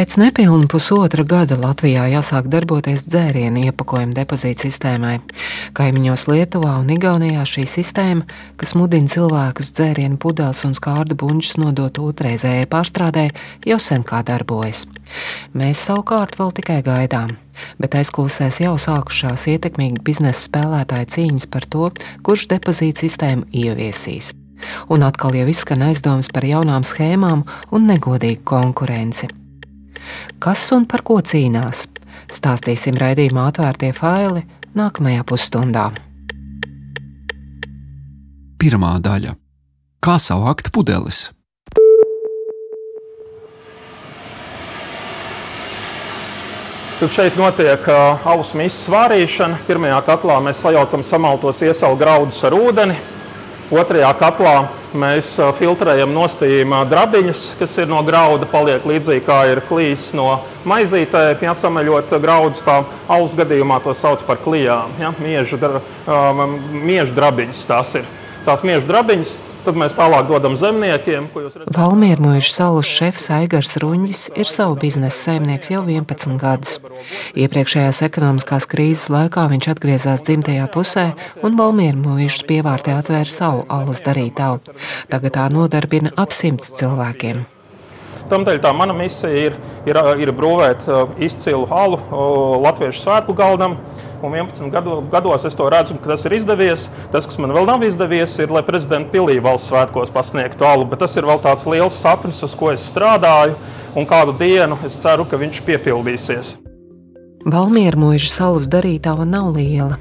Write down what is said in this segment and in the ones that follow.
Pēc nepilna pusotra gada Latvijā jāsāk darboties dzērienu iepakojuma depozīta sistēmai. Kaimiņos Lietuvā un Igaunijā šī sistēma, kas mudina cilvēkus dzērienu pudeles un skārda buņģus nodot otrreizējai pārstrādē, jau sen kā darbojas. Mēs savukārt vēl tikai gaidām. Bet aizkulisēs jau sākušās ietekmīgi biznesa spēlētāju cīņas par to, kurš depozīta sistēmu ieviesīs. Un atkal jau izskan aizdomas par jaunām schēmām un negodīgu konkurenci. Kas un par ko cīnās? Stāstīsim raidījumā atvērtie faili nākamajā pusstundā. Pirmā daļa - Kā savākt pudeles? Tad šeit notiek ausu misijas vārīšana. Pirmajā katlā mēs sajaucam samaltos iesalu graudus ar ūdeni. Otrajā katlā mēs filtrējam nostījuma drabiņus, kas ir no grauda, paliek līdzīgi kā ir klīs no maizītē. Jāsamaļot graudus, kā alus gadījumā to sauc par klijām. Ja? Miežu, um, miežu drabiņas tās ir. Tās miežu drabiņas Tad mēs tālāk dodam zemniekiem. Valmiermojuša salas šefs Aigars Ruņģis ir savu biznesa saimnieks jau 11 gadus. Iepriekšējās ekonomiskās krīzes laikā viņš atgriezās dzimtajā pusē un Valmiermojušas pievārtē atvēra savu alus darītavu. Tagad tā nodarbina ap simts cilvēkiem. Tādēļ tā mana misija ir, ir, ir brūvēt uh, izcilu halu uh, Latviešu svētku galdam un 11 gadu, gados es to redzu, ka tas ir izdevies. Tas, kas man vēl nav izdevies, ir, lai prezidenta pilī valsts svētkos pasniegtu alu, bet tas ir vēl tāds liels sapnis, uz ko es strādāju, un kādu dienu es ceru, ka viņš piepildīsies. Valmiera mūža salas darītava nav liela.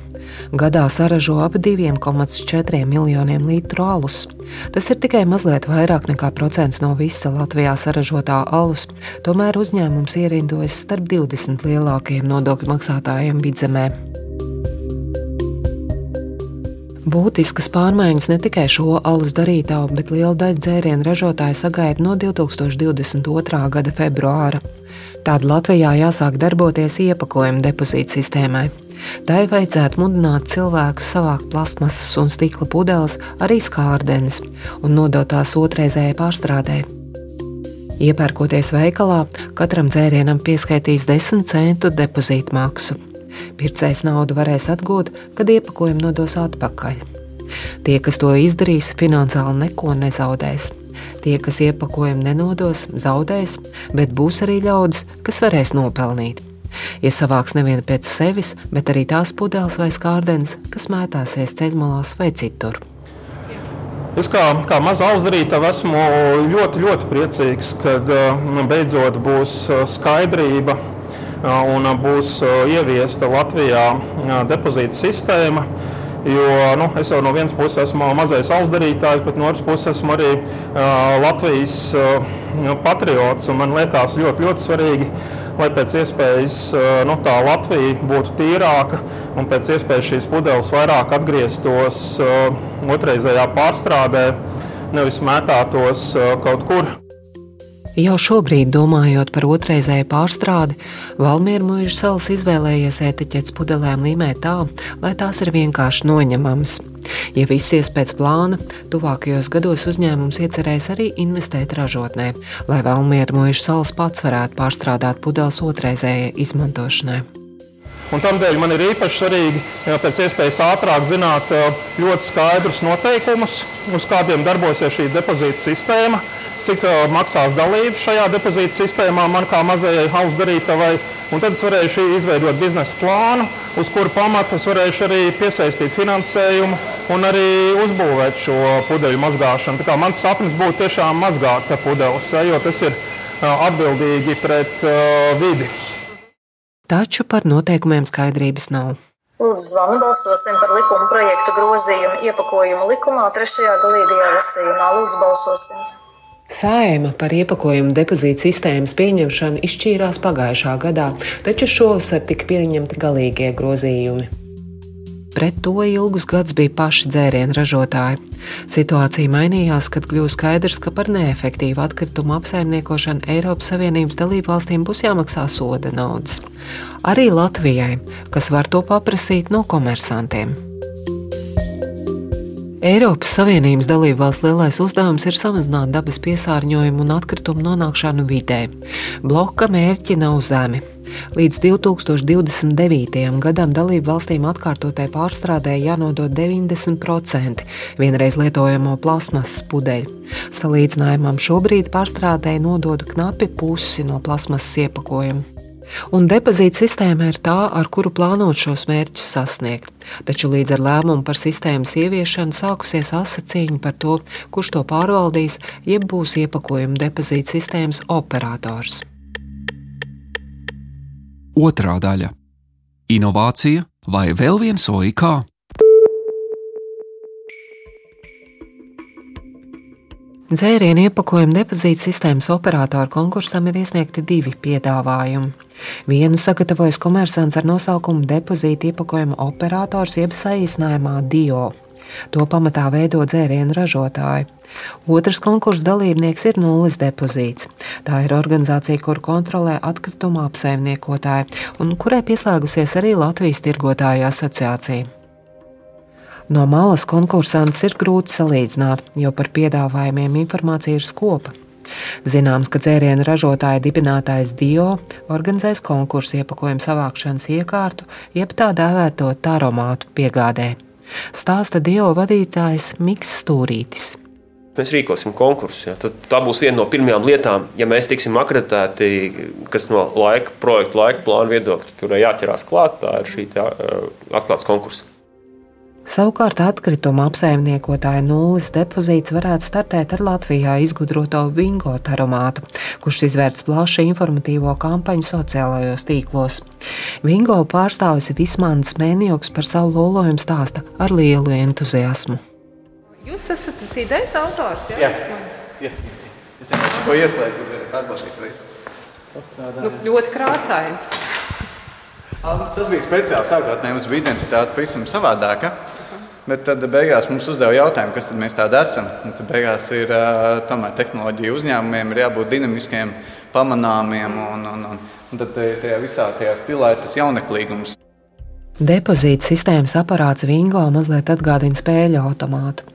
Gadā saražo ap 2,4 miljoniem litru alus. Tas ir tikai mazliet vairāk nekā procents no visa Latvijā saražotā alus, tomēr uzņēmums ierindojas starp 20 lielākajiem nodokļu maksātājiem vidzemē. Būtiskas pārmaiņas ne tikai šo alus darītāju, bet liela daļa dzērienu ražotāju sagaida no 2022. gada februāra. Tāda Latvijā jāsāk darboties iepakojuma depozīta sistēmai. Tai vajadzētu mudināt cilvēkus savākt plasmasas un stikla pudeles, arī skārdenes, un nodot tās otrreizējai pārstrādē. Iepērkoties veikalā, katram dzērienam pieskaitīs 10 centu depozītu maksu. Pircējs naudu varēs atgūt, kad iepakojumu nodos atpakaļ. Tie, kas to izdarīs, finansiāli neko nezaudēs. Tie, kas iepakojumu nenodos, zaudēs, bet būs arī ļaudis, kas varēs nopelnīt. Ja savāks neviena pēc sevis, bet arī tās pudeles vai skārdenes, kas mētāsies ceļmalās vai citur. Es kā, kā mazā uzdarītava esmu ļoti, ļoti priecīgs, kad uh, beidzot būs uh, skaidrība uh, un būs ieviesta Latvijā depozīta sistēma. Jo nu, es jau no vienas puses esmu mazais alsdarītājs, bet no otras puses esmu arī uh, Latvijas uh, patriots. Man liekas ļoti, ļoti svarīgi lai pēc iespējas nu, tā Latvija būtu tīrāka un pēc iespējas šīs pudeles vairāk atgrieztos otrreizējā pārstrādē, nevis mētātos kaut kur. Jau šobrīd, domājot par otrreizēju pārstrādi, Valmiera mūža salas izvēlējies etiķetes pudelēm līmēt tā, lai tās ir vienkārši noņemamas. Ja viss ies pēc plāna, tuvākajos gados uzņēmums iecerēs arī investēt ražotnē, lai Valmiera mūža salas pats varētu pārstrādāt pudeles otrreizējai izmantošanai. Un tādēļ man ir īpaši svarīgi pēc iespējas ātrāk zināt ļoti skaidrus noteikumus, uz kādiem darbosies šī depozīta sistēma cik uh, maksās dalība šajā depozīta sistēmā man kā mazajai haus darītavai. Un tad es varēšu izveidot biznesa plānu, uz kuru pamatu es varēšu arī piesaistīt finansējumu un arī uzbūvēt šo pudeļu mazgāšanu. Tā kā mans sapnis būtu tiešām mazgāt pudeles, ja, jo tas ir uh, atbildīgi pret uh, vidi. Taču par noteikumiem skaidrības nav. Lūdzu, zvanu balsosim par likuma projektu grozījumu iepakojumu likumā trešajā galīgajā lasījumā. Lūdzu, balsosim! Sājuma par iepakojumu depozītu sistēmas pieņemšanu izšķīrās pagājušā gadā, taču šovasar tika pieņemti galīgie grozījumi. Pret to ilgus gadus bija paši dzērienu ražotāji. Situācija mainījās, kad kļuva skaidrs, ka par neefektīvu atkritumu apsaimniekošanu Eiropas Savienības dalību valstīm būs jāmaksā soda naudas. Arī Latvijai, kas var to paprasīt no komersantiem. Eiropas Savienības dalībvalsts lielais uzdevums ir samazināt dabas piesārņojumu un atkritumu nonākšanu vidē. Bloka mērķi nav zemi. Līdz 2029. gadam dalību valstīm atkārtotai pārstrādē jānodod 90% vienreiz lietojamo plasmasas pudeļu. Salīdzinājumam šobrīd pārstrādē nodod knapi pusi no plasmasas iepakojuma. Un depozīta sistēma ir tā, ar kuru plānot šos mērķus sasniegt. Taču līdz ar lēmumu par sistēmas ieviešanu sākusies cīņa par to, kurš to pārvaldīs, jeb būs iepakojuma depozīta sistēmas operators. Otra daļa - inovācija vai vēl viens OIK. Dzērienu iepakojuma depozīta sistēmas operatoru konkursam ir iesniegti divi piedāvājumi. Vienu sagatavojas komersants ar nosaukumu Depozīta iepakojuma operators, jeb saīsinājumā DIO. To pamatā veido dzērienu ražotāji. Otrs konkursu dalībnieks ir nulles depozīts. Tā ir organizācija, kuru kontrolē atkrituma apsaimniekotāji un kurai pieslēgusies arī Latvijas tirgotāju asociācija. No malas konkursants ir grūti salīdzināt, jo par piedāvājumiem informācija ir skopa. Zināms, ka dzērienu ražotāja dibinātājs Dio organizēs konkursu iepakojumu savākšanas iekārtu, jeb tā dēvēto taromātu piegādē. Stāsta Dio vadītājs Miks Stūrītis. Mēs rīkosim konkursu. Ja. Tad, tā būs viena no pirmajām lietām, ja mēs tiksim akreditēti, kas no laika, projekta laika plāna viedokļa, kurai jāķerās klāt, tā ir šī tā, atklāts konkurss. Savukārt atkrituma apsaimniekotāja nulles depozīts varētu startēt ar Latvijā izgudroto Vingo taromātu, kurš izvērts plašu informatīvo kampaņu sociālajos tīklos. Vingo pārstāvis Vismāns Mēnjoks par savu lolojumu stāsta ar lielu entuziasmu. Jūs esat tas idejas autors, jā? Jā, jā. es vienkārši to ieslēdzu, atbalstu, ka reiz. Nu, ļoti krāsains. Tas bija speciāli. Sākotnēji mums bija identitāte pavisam savādāka. Bet tad beigās mums uzdeva jautājumu, kas mēs tādi esam. Un tad beigās ir tomēr tehnoloģija uzņēmumiem, jābūt dinamiskiem, pamanāmiem. Un, un, un, un tad tajā visā tajā stilā ir tas jauneklīgums. Depozīta sistēmas aparāts Vingo mazliet atgādina spēļu automātu.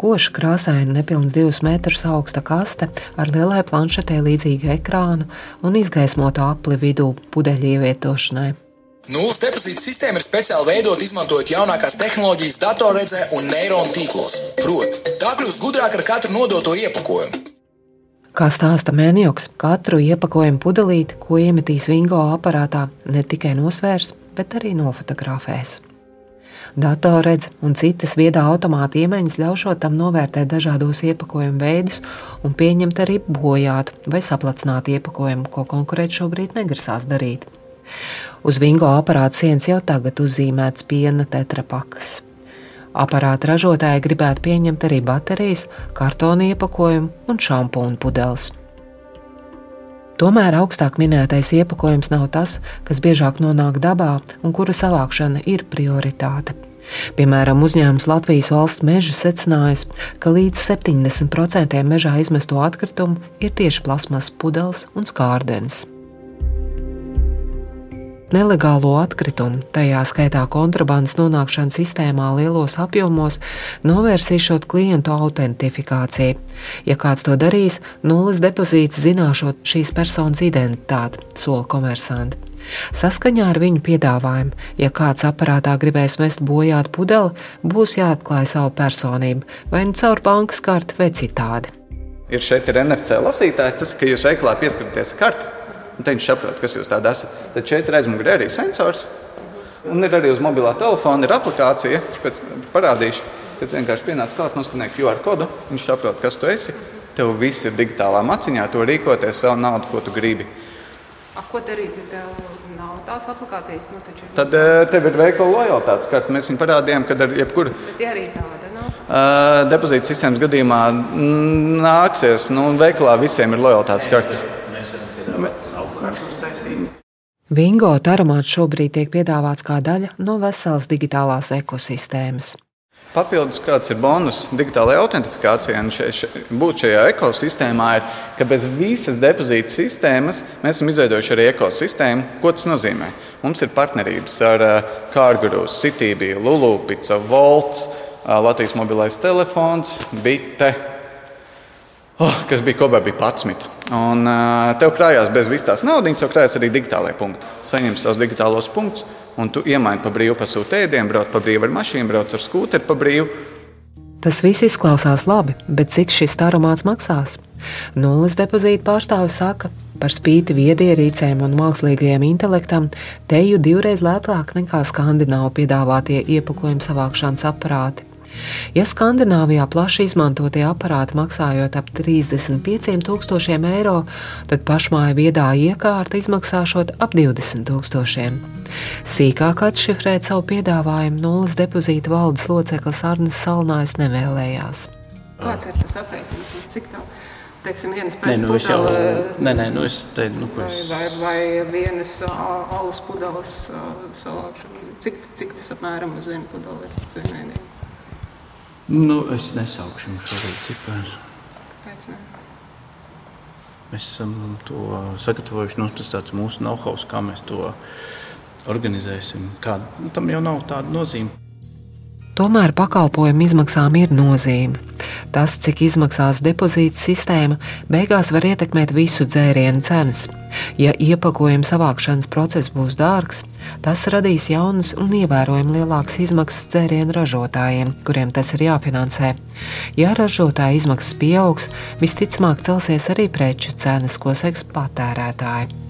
Koša krāsaina nepilns divus metrus augsta kaste ar lielai planšetē līdzīgu ekrānu un izgaismotu apli vidū pudeļu ievietošanai. Nulles depozīta sistēma ir speciāli veidota izmantojot jaunākās tehnoloģijas datorredzē un neironu tīklos. Proti, tā kļūst gudrāka ar katru nodoto iepakojumu. Kā stāsta Mēnjoks, katru iepakojumu pudelīti, ko iemetīs Vingo aparātā, ne tikai nosvērs, bet arī nofotografēs. Datorredze un citas viedā automāta iemaņas ļaušot tam novērtēt dažādos iepakojumu veidus un pieņemt arī bojātu vai saplacinātu iepakojumu, ko konkurēti šobrīd negrasās darīt. Uz vingo aparāta sienas jau tagad uzzīmēts piena tetrapakas. Aparāta ražotāji gribētu pieņemt arī baterijas, kartona iepakojumu un šampūnu pudeles. Tomēr augstāk minētais iepakojums nav tas, kas biežāk nonāk dabā un kura savākšana ir prioritāte. Piemēram, uzņēmums Latvijas valsts meža secinājis, ka līdz 70% mežā izmesto atkritumu ir tieši plasmas pudeles un skārdenes nelegālo atkritumu, tajā skaitā kontrabandas nonākšanu sistēmā lielos apjomos, novērsīšot klientu autentifikāciju. Ja kāds to darīs, nulles depozīts zināšot šīs personas identitāti, sola komersanti. Saskaņā ar viņu piedāvājumu, ja kāds aparātā gribēs mest bojāt pudeli, būs jāatklāj savu personību, vai nu caur bankas karti, vai citādi. Ir šeit ir NFC lasītājs, tas, ka jūs veiklā pieskatāties karti un viņš saprot, kas jūs tādi esat. Tad šeit ir aizmugurē arī sensors. Un ir arī uz mobilā telefona ir aplikācija, pēc parādīšu. Kad vienkārši pienāca klāt, noskanēja QR kodu, viņš saprot, kas tu esi. Tev viss ir digitālā maciņā, to rīkoties savu naudu, ko tu gribi. A, ko darīt, ja tev nav tās aplikācijas? Nu, taču... Tad eh, tev ir veikala lojalitātes karte. Mēs viņu parādījām, kad ar jebkuru. Bet arī tāda nav. Uh, depozīta sistēmas gadījumā nāksies, nu, veikalā visiem ir lojalitātes kartes. Vingo taromāts šobrīd tiek piedāvāts kā daļa no veselas digitālās ekosistēmas. Papildus kāds ir bonus digitālajai autentifikācijai, un še, še, būt šajā ekosistēmā, ir, ka bez visas depozīta sistēmas mēs esam izveidojuši arī ekosistēmu. Ko tas nozīmē? Mums ir partnerības ar Kārgurus, Citybiju, Lulupica, Volts, Latvijas mobilais telefons, bite, oh, kas bija kopā bija 11. Un uh, tev krājās bez visas tās naudas, jau krājās arī digitālajie punkti. Saņem savus digitālos punktus, un tu iemaini pa brīvu, pasūti ēdienu, brauc pa brīvu ar mašīnu, brauc ar skūteri pa brīvu. Tas viss izklausās labi, bet cik šis taromāts maksās? Nulles depozīta pārstāvis saka, par spīti viedierīcēm un mākslīgajam intelektam, teju divreiz lētāk nekā skandināvu piedāvātie iepakojuma savākšanas aparāti. Ja Skandināvijā plaši izmantotie aparāti maksājot ap 35,000 eiro, tad pašmāja viedā iekārta izmaksāšot ap 20,000. Sīkāk atšifrēt savu piedāvājumu nulles depozīta valdes loceklis Arnis Salnājs nevēlējās. Kāds ir tas aprēķins? Cik tā? Teiksim, vienas Nē, nu es jau nē, nē, nu es te, nu, ko vai, es, vai, vai vienas alus pudeles ā, savākšana. Cik, cik tas apmēram uz vienu pudeli ir? Nu, es nesaukšu jums šobrīd ciparus. Mēs esam to sagatavojuši. Nu, tas tāds mūsu know-how, kā mēs to organizēsim. Kā, nu, tam jau nav tāda nozīme. Tomēr pakalpojumu izmaksām ir nozīme. Tas, cik izmaksās depozīta sistēma, beigās var ietekmēt visu dzērienu cenas. Ja iepakojuma savākšanas process būs dārgs, tas radīs jaunas un ievērojami lielākas izmaksas dzērienu ražotājiem, kuriem tas ir jāfinansē. Ja ražotāja izmaksas pieaugs, visticamāk celsies arī preču cenas, ko seks patērētāji.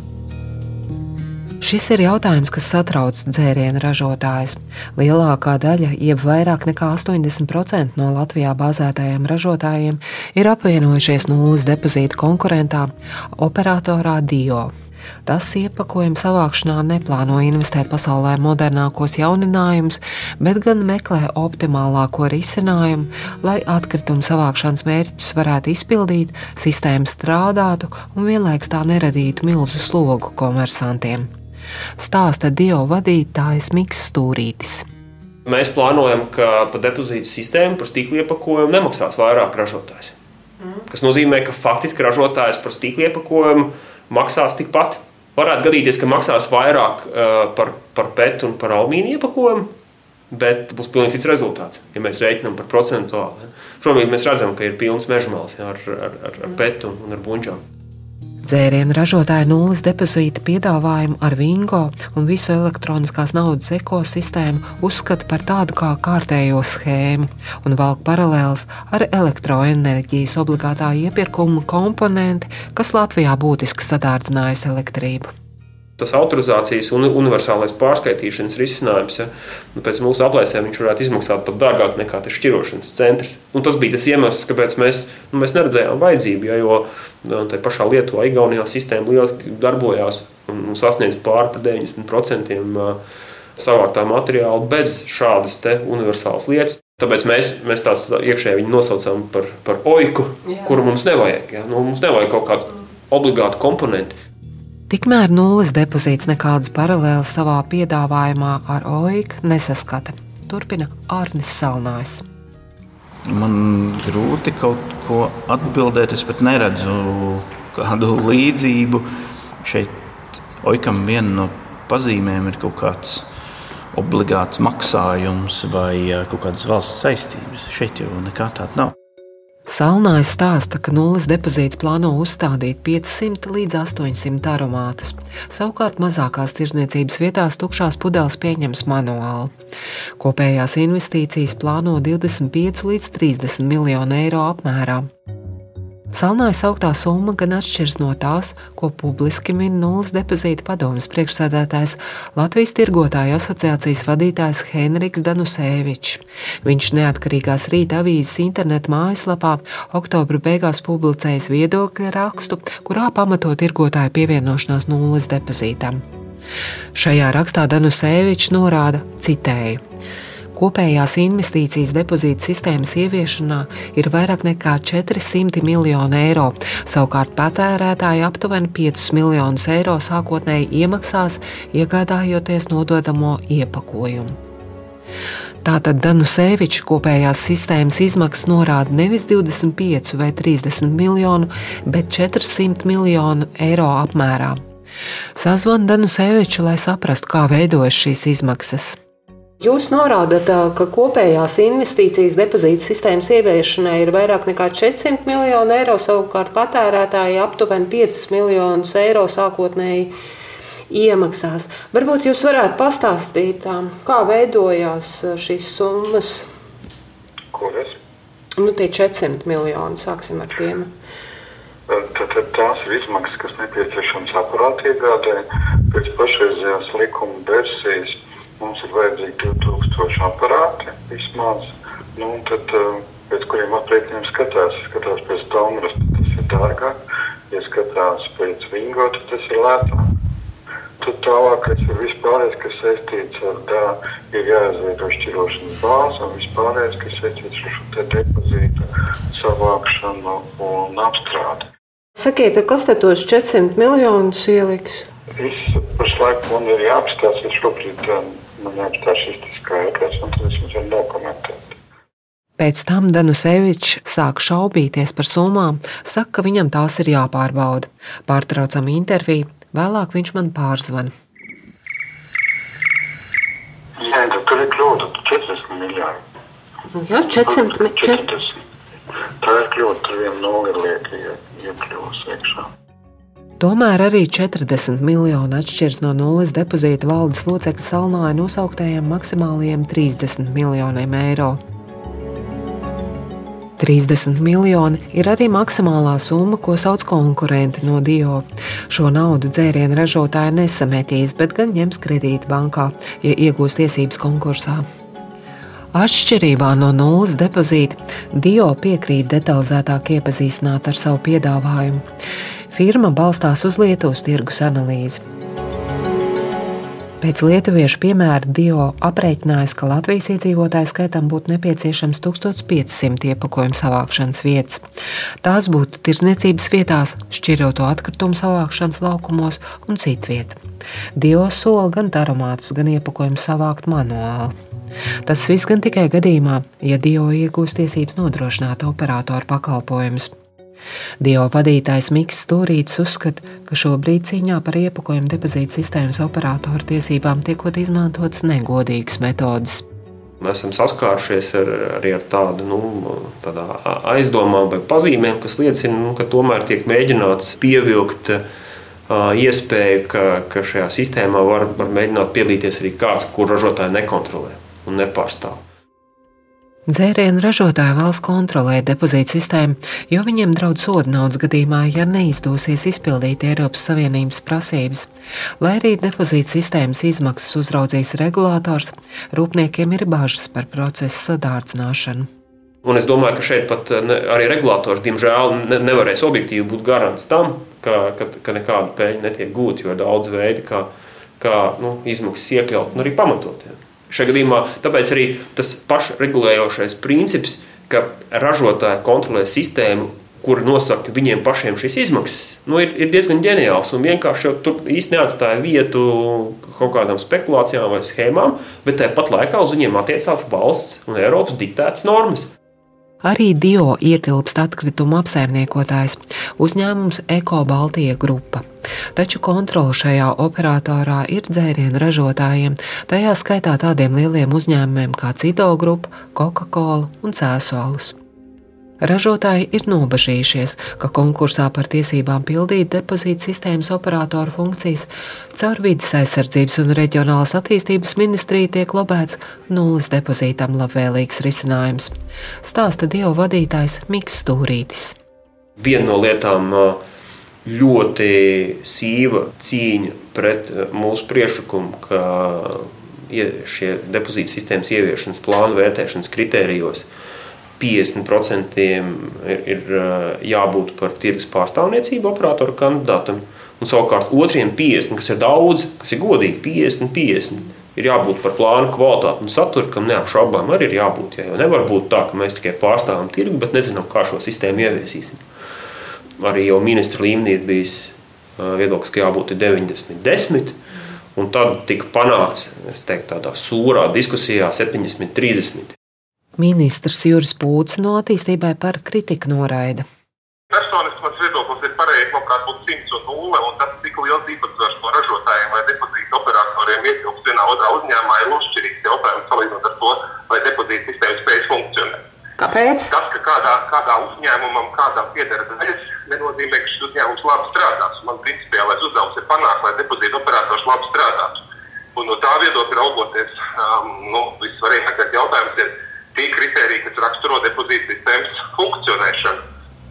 Šis ir jautājums, kas satrauc dzērienu ražotājus. Lielākā daļa, jeb vairāk nekā 80% no Latvijā bāzētajiem ražotājiem, ir apvienojušies nulles depozīta konkurentā, operatorā Dio. Tas iepakojuma savākšanā neplāno investēt pasaulē modernākos jauninājumus, bet gan meklē optimālāko risinājumu, lai atkritumu savākšanas mērķus varētu izpildīt, sistēma strādātu un vienlaikus tā neradītu milzu slogu komersantiem. Stāsta Dio vadītājs Mikls Stūrītis. Mēs plānojam, ka par depozītu sistēmu, par stikla iepakojumu nemaksās vairāk ražotājs. Tas nozīmē, ka faktiski ražotājs par stikla iepakojumu maksās tikpat. Varētu gadīties, ka maksās vairāk uh, par, par PET un par alumīniju iepakojumu, bet būs pilnīgi cits rezultāts, ja mēs rēķinām par procentuāli. ja. Šobrīd mēs redzam, ka ir pilns mežmāls ja, ar, ar, ar, ar PET un, un ar buļģām. Dzērienu ražotāja nulles depozīta piedāvājumu ar Vingo un visu elektroniskās naudas ekosistēmu uzskata par tādu kā kārtējo schēmu un valk paralēlus ar elektroenerģijas obligātā iepirkuma komponenti, kas Latvijā būtiski sadārdzinājusi elektrību. Tas autorizācijas un universālais pārskaitīšanas risinājums, ja, nu, pēc mūsu aplēsēm, viņš varētu izmaksāt pat dārgāk nekā tas šķirošanas centrs. Un tas bija tas iemesls, kāpēc mēs, nu, mēs neredzējām vajadzību, ja, jo nu, tajā pašā Lietuvā, Igaunijā sistēma lieliski darbojās un sasniedz pāri par 90% ā, savāktā materiāla bez šādas universālas lietas. Tāpēc mēs, mēs tās iekšēji nosaucām par, par oiku, Jā. kuru mums nevajag. Ja? Nu, mums nevajag kaut kādu obligātu komponentu. Tikmēr nulles depozīts nekādas paralēlas savā piedāvājumā ar OIK nesaskata. Turpina Arnis Salnājs. Man grūti kaut ko atbildēt. Es pat neredzu kādu līdzību. Šeit oikam viena no pazīmēm ir kaut kāds obligāts maksājums vai ā, kaut kādas valsts saistības. Šeit jau nekā tāda nav. Salnājs stāsta, ka nulles depozīts plāno uzstādīt 500 līdz 800 aromātus. Savukārt mazākās tirdzniecības vietās tukšās pudeles pieņems manuāli. Kopējās investīcijas plāno 25 līdz 30 miljonu eiro apmērā. Salnājas augtā summa gan atšķiras no tās, ko publiski min nulles depozīta padomas priekšsēdētājs Latvijas tirgotāju asociācijas vadītājs Henriks Danusēvičs. Viņš neatkarīgās rīta avīzes interneta mājaslapā oktobra beigās publicējis viedokļa rakstu, kurā pamato tirgotāju pievienošanos nulles depozītam. Šajā rakstā Danusēvičs norāda, citēju. Kopējās investīcijas depozīta sistēmas ieviešanā ir vairāk nekā 400 miljoni eiro. Savukārt patērētāji aptuveni 5 miljonus eiro sākotnēji iemaksās, iegādājoties nododamo iepakojumu. Tātad Danuseviča kopējās sistēmas izmaksas norāda nevis 25 vai 30 miljonu, bet 400 miljonu eiro apmērā. Sazvanu Danuseviču, lai saprastu, kā veidojas šīs izmaksas. Jūs norādat, ka kopējās investīcijas depozīta sistēmas ieviešanai ir vairāk nekā 400 miljoni eiro, savukārt patērētāji aptuveni 5 miljonus eiro sākotnēji iemaksās. Varbūt jūs varētu pastāstīt, kā veidojās šīs summas? Kuras? Nu, tie 400 miljoni, sāksim ar tiem. Tad, tad tās ir izmaksas, kas nepieciešamas aparāta iegādē. Pēc pašreizējās likuma versijas mums ir vajadzīgi 2000 aparāti vismaz. Nu, tad, pēc kuriem aprēķiniem skatās, skatās pēc tomras, tad tas ir dārgāk. Ja skatās pēc vingo, tad tas ir lētāk. Tad tālākais ir vispārējais, kas saistīts ar tā, ir jāizveido šķirošanas bāze un vispārējais, kas saistīts ar šo depozītu savākšanu un apstrādi. Sakiet, kas te tos 400 miljonus ieliks? Viss pašlaik man ir jāapstāsta, šobrīd man jāapstāsta šis skaitlis, un tad es jums varu nokomentēt. Pēc tam Danusevičs sāk šaubīties par summām, saka, ka viņam tās ir jāpārbauda. Pārtraucam interviju, vēlāk viņš man pārzvana. Jā, tur ir kļūda 40 miljoni. Jā, 400 miljoni. Tā ir kļūda, tur viena nulli lieka iekļūst iekšā. Tomēr arī 40 miljoni atšķiras no nulles depozīta valdes locekļa salnāja nosauktajiem maksimālajiem 30 miljoniem eiro. 30 miljoni ir arī maksimālā summa, ko sauc konkurenti no Dio. Šo naudu dzērienu ražotāji nesametīs, bet gan ņems kredīti bankā, ja iegūs tiesības konkursā. Atšķirībā no nulles depozīta, Dio piekrīt detalizētāk iepazīstināt ar savu piedāvājumu. Firma balstās uz Lietuvas tirgus analīzi. Pēc lietuviešu piemēra Dio aprēķinājis, ka Latvijas iedzīvotāju skaitam būtu nepieciešams 1500 iepakojumu savākšanas vietas. Tās būtu tirzniecības vietās, šķiroto atkritumu savākšanas laukumos un citviet. Dio sola gan aromātus, gan iepakojumu savākt manuāli. Tas viss gan tikai gadījumā, ja Dio iegūs tiesības nodrošināt operatoru pakalpojumus. Dio vadītājs Mikls Stūrītis uzskata, ka šobrīd cīņā par iepakojumu depozīta sistēmas operatoru tiesībām tiekot izmantotas negodīgas metodes. Mēs esam saskārušies ar, arī ar tādu nu, aizdomām vai pazīmēm, kas liecina, nu, ka tomēr tiek mēģināts pievilkt uh, iespēju, ka, ka šajā sistēmā var, var mēģināt piedalīties arī kāds, kur ražotāji nekontrolē un nepārstāv. Dzērienu ražotāja valsts kontrolē depozītu sistēmu, jo viņiem draudz soda naudas gadījumā, ja neizdosies izpildīt Eiropas Savienības prasības. Lai arī depozītu sistēmas izmaksas uzraudzīs regulators, rūpniekiem ir bažas par procesu sadārdzināšanu. Un es domāju, ka šeit pat arī regulators, diemžēl, ne, nevarēs objektīvi būt garants tam, ka, ka, ka nekāda peļņa netiek gūta, jo ir daudz veidu, kā, kā nu, izmaksas iekļaut un arī pamatot. Ja. Šajā gadījumā tāpēc arī tas pašregulējošais princips, ka ražotāji kontrolē sistēmu, kur nosaka viņiem pašiem šīs izmaksas, nu, ir, ir diezgan ģeniāls. Un vienkārši jau tur īstenībā neatstāja vietu kaut kādām spekulācijām vai schēmām, bet tāpat laikā uz viņiem attiecās valsts un Eiropas diktētas normas. Arī Dio ietilpst atkritumu apsaimniekotājs uzņēmums Eko Baltija grupa. Taču kontrole šajā operatorā ir dzērienu ražotājiem, tajā skaitā tādiem lieliem uzņēmumiem kā Cido grupa, Coca-Cola un Cēsolus. Ražotāji ir nobažījušies, ka konkursā par tiesībām pildīt depozīta sistēmas operatoru funkcijas caur vidas aizsardzības un reģionālās attīstības ministriju tiek lobēts nulles depozītam labvēlīgs risinājums. Stāsta Dievu vadītājs Miks Stūrītis. Viena no lietām ļoti sīva cīņa pret mūsu priekšlikumu, ka šie depozīta sistēmas ieviešanas plānu vērtēšanas kritērijos 50% ir, ir jābūt par tirgus pārstāvniecību operatoru kandidātam. Un savukārt otriem 50, kas ir daudz, kas ir godīgi, 50, 50, ir jābūt par plānu kvalitāti un saturu, kam neapšaubām arī ir jābūt. Jo nevar būt tā, ka mēs tikai pārstāvam tirgu, bet nezinām, kā šo sistēmu ieviesīsim. Arī jau ministra līmenī ir bijis viedoklis, ka jābūt 90, 10. Un tad tika panākts teiktu, tādā sūrā diskusijā 70, 30. Ministrs Juris Pūts no attīstībai par kritiku noraida. Personisks mans viedoklis ir pareizs, no kā būtu 100 un 0, un tas, cik liels īpatsvars no ražotājiem vai depozīta operatoriem ietilps vienā otrā uzņēmumā, ir lošķirīgs jautājums salīdzinot ar to, vai depozīta sistēma spēj funkcionēt. Kāpēc? Tas, ka kādā, kādā uzņēmumam, kādā piedara daļas, nenozīmē, ka šis uzņēmums labi strādās. Man principiālais uzdevums ir panākt, lai depozīta operators labi strādātu. Un no tā viedokļa raugoties, um, nu, visvarīgākais jautājums ir, tie kriteriji, kas raksturo depozīta sistēmas funkcionēšanu.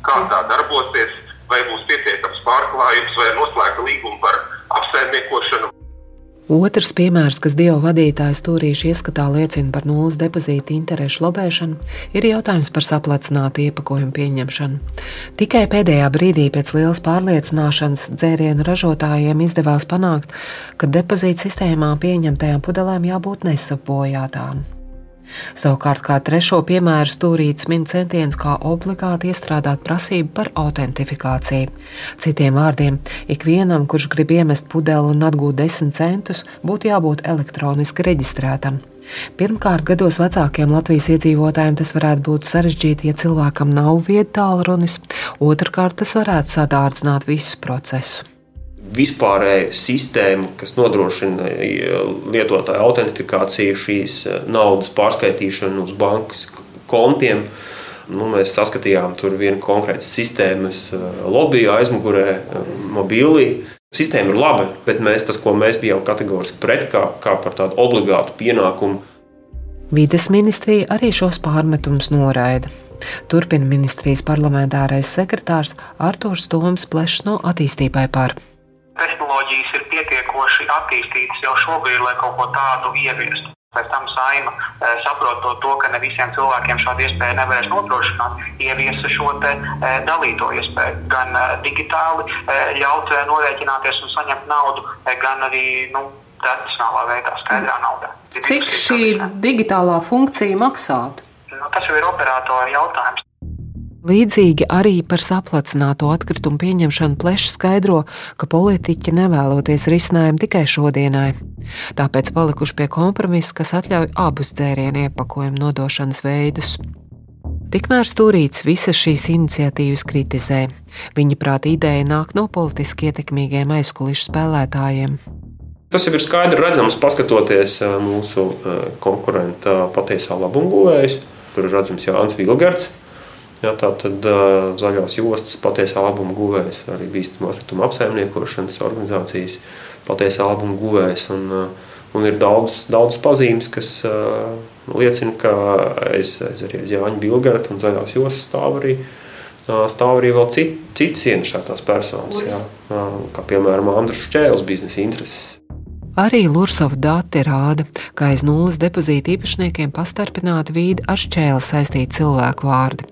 Kā tā darbosies, vai būs pietiekams pārklājums, vai noslēgta līguma par apsaimniekošanu. Otrs piemērs, kas Dieva vadītāja stūrīša ieskatā liecina par nulles depozīta interešu lobēšanu, ir jautājums par saplecinātu iepakojumu pieņemšanu. Tikai pēdējā brīdī pēc lielas pārliecināšanas dzērienu ražotājiem izdevās panākt, ka depozīta sistēmā pieņemtajām pudelēm jābūt nesapojātām. Savukārt, kā trešo piemēru stūrīts min centiens kā obligāti iestrādāt prasību par autentifikāciju. Citiem vārdiem, ikvienam, kurš grib iemest pudeli un atgūt desmit centus, būtu jābūt elektroniski reģistrētam. Pirmkārt, gados vecākiem Latvijas iedzīvotājiem tas varētu būt sarežģīti, ja cilvēkam nav vietālu runis, otrkārt, tas varētu sadārdzināt visu procesu vispārēju sistēmu, kas nodrošina lietotāju autentifikāciju, šīs eh, naudas pārskaitīšanu uz bankas kontiem. Nu, mēs saskatījām tur vienu konkrētu sistēmas eh, lobby aizmugurē, eh, mobīlī. Sistēma ir laba, bet mēs, tas, ko mēs bijām kategoriski pret, kā, kā par tādu obligātu pienākumu. Vides ministrija arī šos pārmetumus noraida. Turpina ministrijas parlamentārais sekretārs Artūrs Toms Plešs no attīstībai par tehnoloģijas ir pietiekoši attīstītas jau šobrīd, lai kaut ko tādu ieviestu. Pēc tam saima, eh, saprotot to, ka ne visiem cilvēkiem šādu iespēju nevarēs nodrošināt, ieviesa šo te, eh, dalīto iespēju. Gan eh, digitāli ļaut norēķināties un saņemt naudu, gan arī nu, tradicionālā veidā, skaidrā naudā. Cik šī digitālā funkcija maksātu? Nu, tas jau ir operatora jautājums. Līdzīgi arī par saplacināto atkritumu pieņemšanu plešs skaidro, ka politiķi nevēloties risinājumu tikai šodienai. Tāpēc palikuši pie kompromisa, kas atļauj abus dzērienu iepakojumu nodošanas veidus. Tikmēr Stūrīts visas šīs iniciatīvas kritizē. Viņa prāt ideja nāk no politiski ietekmīgiem aizkulisku spēlētājiem. Tas jau ir skaidri redzams, paskatoties mūsu konkurenta patiesā labumguvējus. Tur ir redzams Jānis Vilgards, Jā, tā tad uh, zaļās jostas patiesā labuma guvējs, arī bīstamo atkritumu apsaimniekošanas organizācijas patiesā labuma guvējs. Un, uh, un ir daudz, daudz pazīmes, kas uh, liecina, ka aiz, aiz arī aiz Jāņa Bilgarta un zaļās jostas stāv arī, stāv arī vēl cit, citas ieinteresētās personas, jā, kā piemēram Andrus Šķēles biznesa intereses. Arī Lursova dati rāda, ka aiz nulles depozīta īpašniekiem pastarpināti vīdi ar šķēli saistīti cilvēku vārdi.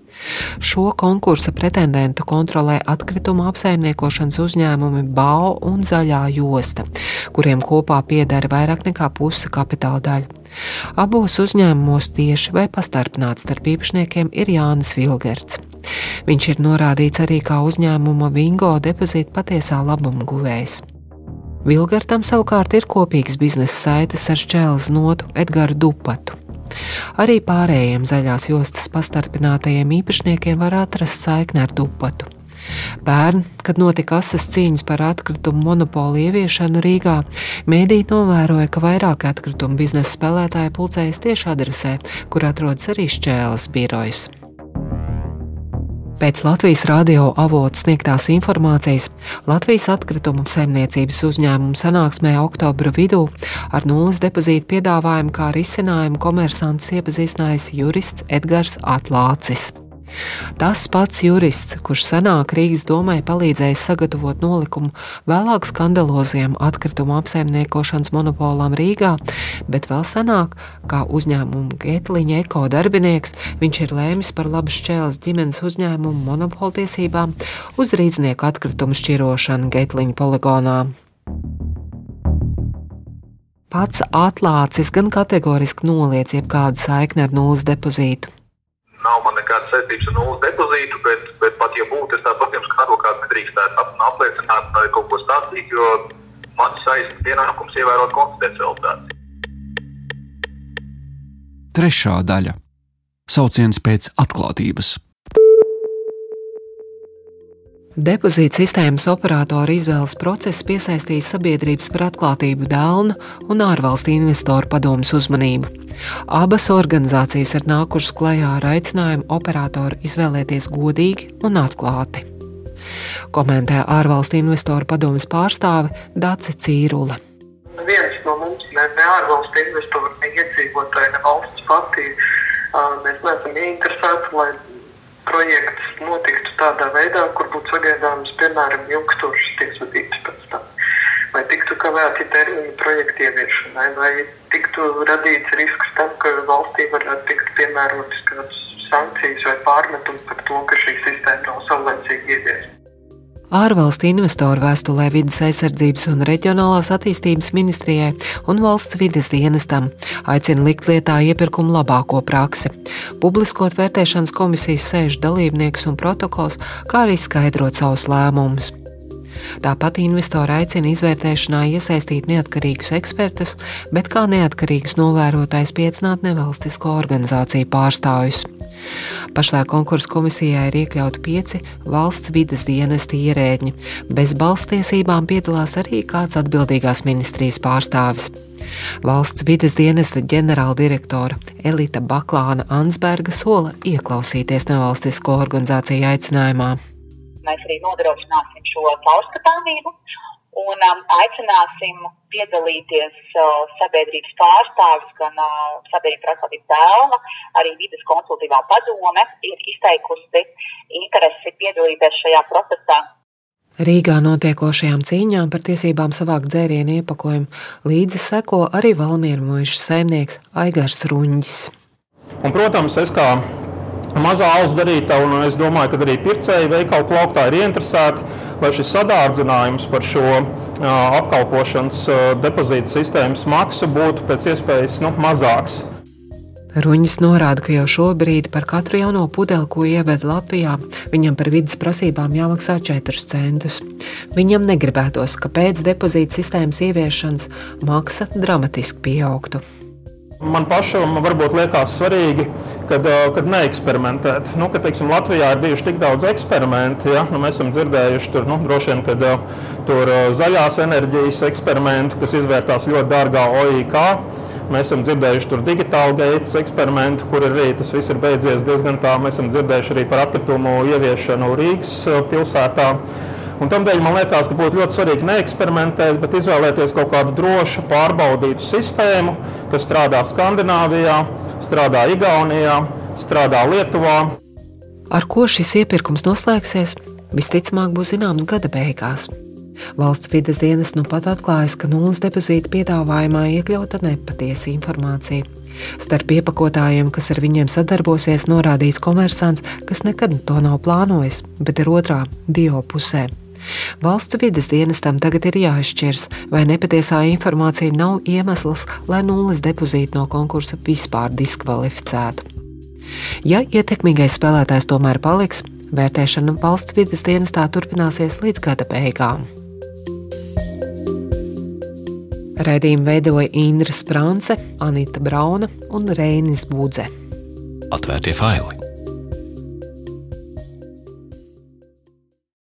Šo konkursa pretendentu kontrolē atkrituma apsaimniekošanas uzņēmumi BAO un Zaļā josta, kuriem kopā piedara vairāk nekā puse kapitāla daļa. Abos uzņēmumos tieši vai pastarpināts starp īpašniekiem ir Jānis Vilgerts. Viņš ir norādīts arī kā uzņēmuma Vingo depozīta patiesā labuma guvējs. Vilgartam savukārt ir kopīgs biznesa saites ar šķēles notu Edgars Dupatu. Arī pārējiem zaļās jostas pastarpinātajiem īpašniekiem var atrast saikni ar Dupatu. Pērn, kad notika asas cīņas par atkritumu monopolu ieviešanu Rīgā, mēdī novēroja, ka vairāk atkritumu biznesa spēlētāji pulcējas tieši adresē, kur atrodas arī šķēles birojas. Pēc Latvijas radio avotu sniegtās informācijas Latvijas atkritumu saimniecības uzņēmumu sanāksmē oktobra vidū ar nulles depozītu piedāvājumu kā risinājumu komersantus iepazīstinājis jurists Edgars Atlācis. Tas pats jurists, kurš senāk Rīgas domai palīdzējis sagatavot nolikumu vēlāk skandaloziem atkritumu apsaimniekošanas monopolam Rīgā, bet vēl senāk, kā uzņēmuma Getliņa eko darbinieks, viņš ir lēmis par labu šķēles ģimenes uzņēmumu monopoltiesībām uz rīznieku atkritumu šķirošanu Getliņa poligonā. Pats atlācis gan kategoriski noliec jebkādu saikni ar nulles depozītu. Nav man nekādas saistības ar nulles depozītu, bet, bet pat ja būtu, es tāpat jums kā advokāts nedrīkstētu apliecināt vai kaut ko stāstīt, jo mans saistīts pienākums ievērot konfidencialitāti. Trešā daļa - sauciens pēc atklātības. Depozīta sistēmas operātora izvēles process piesaistīja sabiedrības par atklātību Dēlna un ārvalstu investoru padomus uzmanību. Abas organizācijas ir nākušas klajā ar aicinājumu operatoru izvēlēties godīgi un atklāti. Komentē ārvalstu investoru padomus pārstāve Dace Cīrule. Viens no mums, ne, ne ārvalstu investori, ne iedzīvotāji, ne valsts pati, mēs neesam ieinteresēti, lai projekts notiktu tādā veidā, kur būtu sagaidāmas, piemēram, ilgstošas tiesvedības pēc tam. Vai tiktu kavēti termiņi projekta ieviešanai, vai tiktu radīts risks tam, ka valstī varētu tikt piemērotas kādas sankcijas vai pārmetumi par to, ka šī sistēma nav saulēcīgi ieviesta. Ārvalstu investoru vēstulē vidas aizsardzības un reģionālās attīstības ministrijai un valsts vides dienestam aicina likt lietā iepirkumu labāko praksi, publiskot vērtēšanas komisijas sēžu dalībniekus un protokols, kā arī skaidrot savus lēmumus. Tāpat investori aicina izvērtēšanā iesaistīt neatkarīgus ekspertus, bet kā neatkarīgus novērotājs piecināt nevalstisko organizāciju pārstāvjus. Pašlaik konkursu komisijā ir iekļauti pieci valsts vidas dienesti ierēģi. Bez balstiesībām piedalās arī kāds atbildīgās ministrijas pārstāvis. Valsts vidas dienesta ģenerāldirektora Elita Baklāna Ansberga sola ieklausīties nevalstisko organizāciju aicinājumā. Mēs arī nodrošināsim šo caurskatāmību un um, aicināsim piedalīties uh, sabiedrības pārstāvis, gan uh, sabiedrības atklātības dēlna, arī vidas konsultīvā padome ir izteikusi interesi piedalīties šajā procesā. Rīgā notiekošajām cīņām par tiesībām savākt dzērienu iepakojumu līdzi seko arī Valmieru mūža saimnieks Aigars Ruņģis. Un, protams, es kā mazā alus darītāja, un es domāju, ka arī pircēji veikalu plauktā ir ieinteresēti lai šis sadārdzinājums par šo apkalpošanas depozīta sistēmas maksu būtu pēc iespējas nu, mazāks. Ruņģis norāda, ka jau šobrīd par katru jauno pudeli, ko ieved Latvijā, viņam par vidas prasībām jāmaksā 4 centus. Viņam negribētos, ka pēc depozīta sistēmas ieviešanas maksa dramatiski pieaugtu. Man pašam varbūt liekas svarīgi, kad, kad neeksperimentēt. Nu, kad, teiksim, Latvijā ir bijuši tik daudz eksperimentu, ja? nu, mēs esam dzirdējuši tur, nu, vien, kad tur zaļās enerģijas eksperimentu, kas izvērtās ļoti dārgā OIK. Mēs esam dzirdējuši par digitālu gaitas eksperimentu, kur arī tas viss ir beidzies diezgan tā. Mēs esam dzirdējuši arī par atkritumu ieviešanu Rīgas pilsētā. Un tādēļ man liekas, ka būtu ļoti svarīgi neeksperimentēt, bet izvēlēties kaut kādu drošu, pārbaudītu sistēmu, kas strādā Skandināvijā, strādā Igaunijā, strādā Lietuvā. Ar ko šis iepirkums noslēgsies, visticamāk būs zināms gada beigās. Valsts vides dienas nu pat atklājas, ka nulles depozīta piedāvājumā iekļauta nepatiesa informācija. Starp iepakotājiem, kas ar viņiem sadarbosies, norādīts komersants, kas nekad to nav plānojis, bet ir otrā dio pusē. Valsts vides dienestam tagad ir jāizšķirs, vai nepatiesā informācija nav iemesls, lai nulles depozītu no konkursa vispār diskvalificētu. Ja ietekmīgais spēlētājs tomēr paliks, vērtēšana valsts vides dienestā turpināsies līdz gada beigām. Raidījumu veidoja Indra Sprānce, Anita Brauna un Reinis Budze. Atvērtie faili!